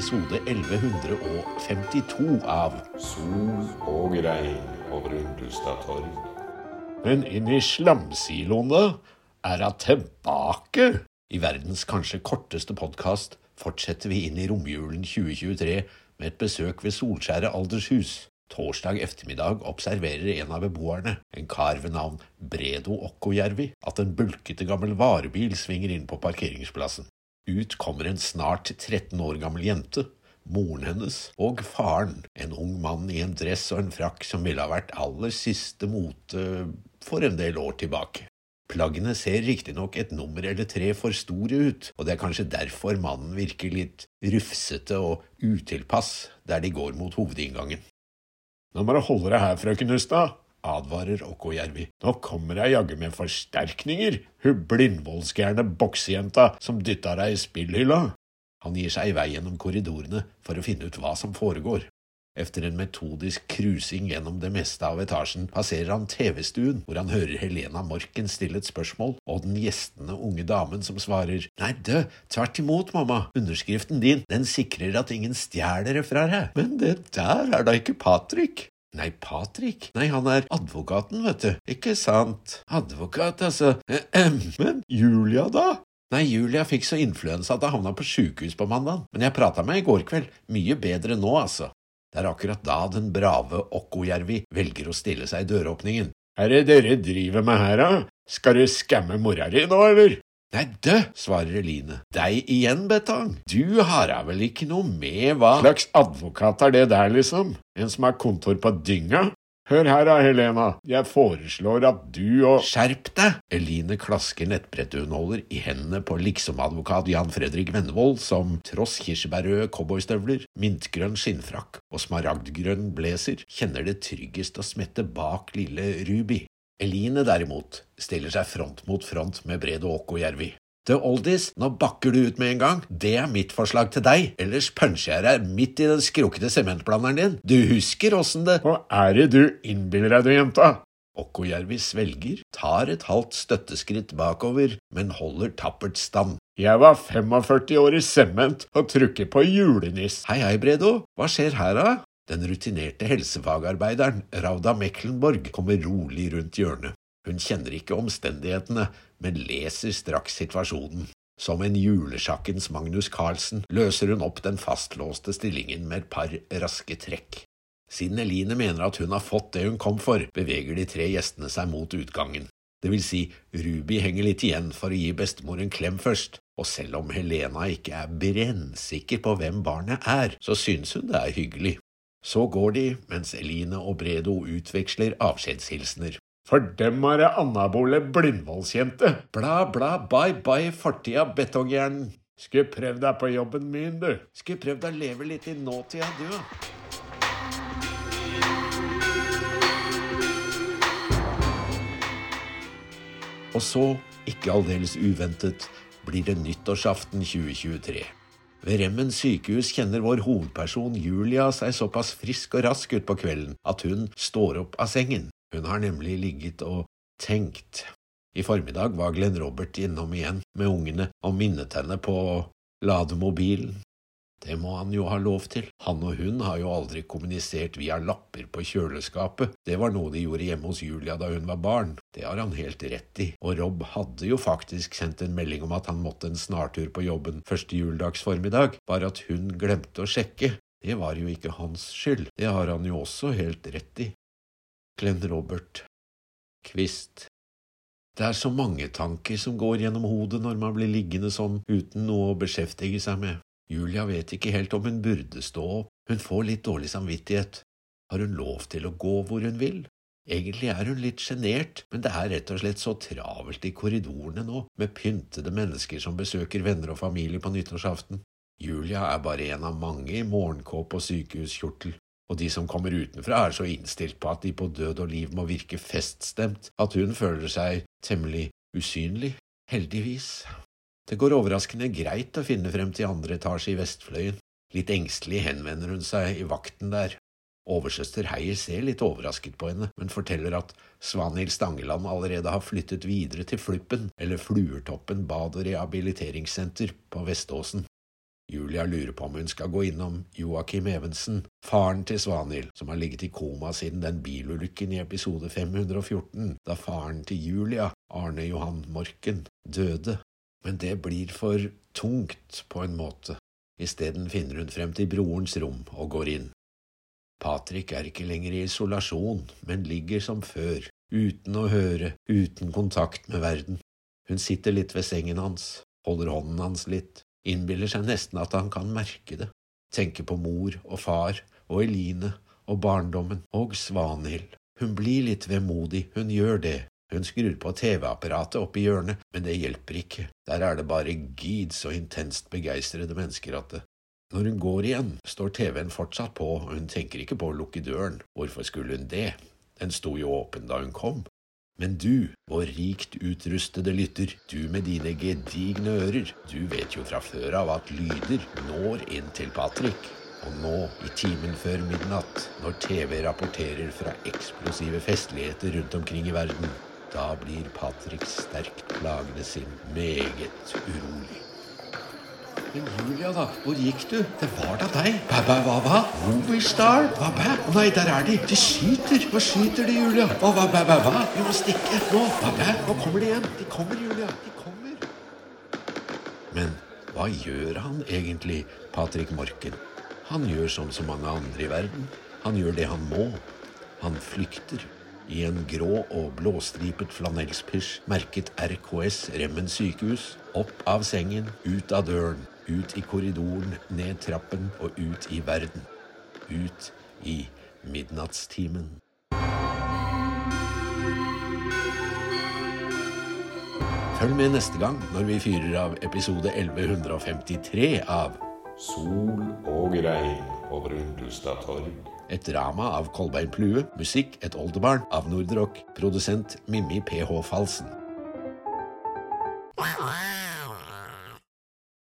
episode 1152 av Sol og regn over Undestad torg. Men inn i slamsiloene er hun tilbake! I verdens kanskje korteste podkast fortsetter vi inn i romjulen 2023 med et besøk ved Solskjæret aldershus. Torsdag ettermiddag observerer en av beboerne, en kar ved navn Bredo Okkojärvi, at en bulkete gammel varebil svinger inn på parkeringsplassen. Ut kommer en snart 13 år gammel jente, moren hennes og faren, en ung mann i en dress og en frakk som ville ha vært aller siste mote for en del år tilbake. Plaggene ser riktignok et nummer eller tre for store ut, og det er kanskje derfor mannen virker litt rufsete og utilpass der de går mot hovedinngangen. Nå må du holde deg her, frøken Hustad, advarer Okkojärvi. Nå kommer jeg jaggu med forsterkninger, hun blindvollsgærne boksejenta som dytta deg i spillhylla. Han gir seg i vei gjennom korridorene for å finne ut hva som foregår. Efter en metodisk krusing gjennom det meste av etasjen passerer han TV-stuen, hvor han hører Helena Morken stille et spørsmål, og den gjestende unge damen som svarer Nei, dø, tvert imot, mamma, underskriften din, den sikrer at ingen stjeler det fra deg. Men det der er da ikke Patrick. Nei, Patrick? Nei, han er advokaten, vet du. Ikke sant? Advokat, altså. Men Julia, da? Nei, Julia fikk så influensa at hun havna på sjukehus på mandag, men jeg prata med henne i går kveld. Mye bedre nå, altså. Det er akkurat da den brave Okkojärvi velger å stille seg i døråpningen. Er det dere driver med her, da? Skal du skamme mora di nå, eller? Nei, dø, svarer Eline. Deg igjen, Betang. Du har da vel ikke noe med hva slags advokat er det der, liksom? En som har kontor på dynga? Hør her da, Helena, jeg foreslår at du og Skjerp deg! Eline klasker nettbrettunderholder i hendene på liksomadvokat Jan Fredrik Vennevold, som tross kirsebærrøde cowboystøvler, mintgrønn skinnfrakk og smaragdgrønn blazer kjenner det tryggest å smette bak lille Ruby. Eline derimot stiller seg front mot front med Bredo Jervi. The Oldies, nå bakker du ut med en gang. Det er mitt forslag til deg, ellers puncher jeg deg midt i den skrukkete sementblanderen din. Du husker åssen det Hva er det du innbiller deg, du jenta? Okkojärvi svelger, tar et halvt støtteskritt bakover, men holder tappert stand. Jeg var 45 år i sement og trukket på juleniss. Hei, hei, Bredo, hva skjer her, da? Den rutinerte helsefagarbeideren Rauda Mecklenborg kommer rolig rundt hjørnet. Hun kjenner ikke omstendighetene, men leser straks situasjonen. Som en julesjakkens Magnus Carlsen løser hun opp den fastlåste stillingen med et par raske trekk. Siden Eline mener at hun har fått det hun kom for, beveger de tre gjestene seg mot utgangen. Det vil si, Ruby henger litt igjen for å gi bestemor en klem først, og selv om Helena ikke er brennsikker på hvem barnet er, så synes hun det er hyggelig. Så går de, mens Eline og Bredo utveksler avskjedshilsener. Er det anabole Blindvollsjente. Bla, bla, bye, bye, fortida, betonghjernen. Skulle prøvd deg på jobben min, du. Skulle prøvd å leve litt i nåtida, du. Og så, ikke aldeles uventet, blir det nyttårsaften 2023. Ved Remmen sykehus kjenner vår hovedperson Julia seg såpass frisk og rask utpå kvelden at hun står opp av sengen. Hun har nemlig ligget og tenkt. I formiddag var Glenn Robert innom igjen med ungene og minnet henne på å lade mobilen. Det må han jo ha lov til. Han og hun har jo aldri kommunisert via lapper på kjøleskapet. Det var noe de gjorde hjemme hos Julia da hun var barn. Det har han helt rett i. Og Rob hadde jo faktisk sendt en melding om at han måtte en snartur på jobben første juledags formiddag, bare at hun glemte å sjekke. Det var jo ikke hans skyld. Det har han jo også helt rett i. Glenn Robert Kvist Det er så mange tanker som går gjennom hodet når man blir liggende sånn uten noe å beskjeftige seg med. Julia vet ikke helt om hun burde stå opp, hun får litt dårlig samvittighet. Har hun lov til å gå hvor hun vil? Egentlig er hun litt sjenert, men det er rett og slett så travelt i korridorene nå, med pyntede mennesker som besøker venner og familie på nyttårsaften. Julia er bare en av mange i morgenkåpe og sykehuskjortel, og de som kommer utenfra er så innstilt på at de på død og liv må virke feststemt at hun føler seg temmelig usynlig, heldigvis. Det går overraskende greit å finne frem til andre etasje i Vestfløyen. Litt engstelig henvender hun seg i vakten der. Oversøster Heier ser litt overrasket på henne, men forteller at Svanhild Stangeland allerede har flyttet videre til Fluppen, eller Fluertoppen bad- og rehabiliteringssenter på Veståsen. Julia lurer på om hun skal gå innom Joakim Evensen, faren til Svanhild, som har ligget i koma siden den bilulykken i episode 514, da faren til Julia, Arne Johan Morken, døde. Men det blir for tungt, på en måte. Isteden finner hun frem til brorens rom og går inn. Patrick er ikke lenger i isolasjon, men ligger som før, uten å høre, uten kontakt med verden. Hun sitter litt ved sengen hans, holder hånden hans litt, innbiller seg nesten at han kan merke det, tenker på mor og far og Eline og barndommen og Svanhild. Hun blir litt vemodig, hun gjør det, hun skrur på TV-apparatet oppe i hjørnet, men det hjelper ikke, der er det bare gid så intenst begeistrede mennesker at det når hun går igjen, står TV-en fortsatt på, og hun tenker ikke på å lukke døren. Hvorfor skulle hun det? Den sto jo åpen da hun kom. Men du, vår rikt utrustede lytter, du med dine gedigne ører, du vet jo fra før av at lyder når inn til Patrick. Og nå, i timen før midnatt, når TV rapporterer fra eksplosive festligheter rundt omkring i verden, da blir Patrick sterkt plagede sinn meget urolig. Men Julia, da? Hvor gikk du? Det var da deg. Bæ, bæ, hva, hva? Movistar? Hva, bæ? Å nei, der er de. De skyter. Hva skyter de, Julia? Hva, hva, bæ, bæ, hva? Vi må stikke. Nå. Hva, bæ? Nå kommer de igjen. De kommer, Julia. De kommer. Men hva gjør han egentlig, Patrick Morken? Han gjør som så mange andre i verden. Han gjør det han må. Han flykter. I en grå og blåstripet flanellspysj merket RKS Remmen sykehus. Opp av sengen, ut av døren, ut i korridoren, ned trappen og ut i verden. Ut i midnattstimen. Følg med neste gang når vi fyrer av episode 1153 av Sol og regn over Undulstad torg. Et drama av Kolbein Plue. Musikk Et oldebarn av Nordrock. Produsent Mimmi PH Falsen.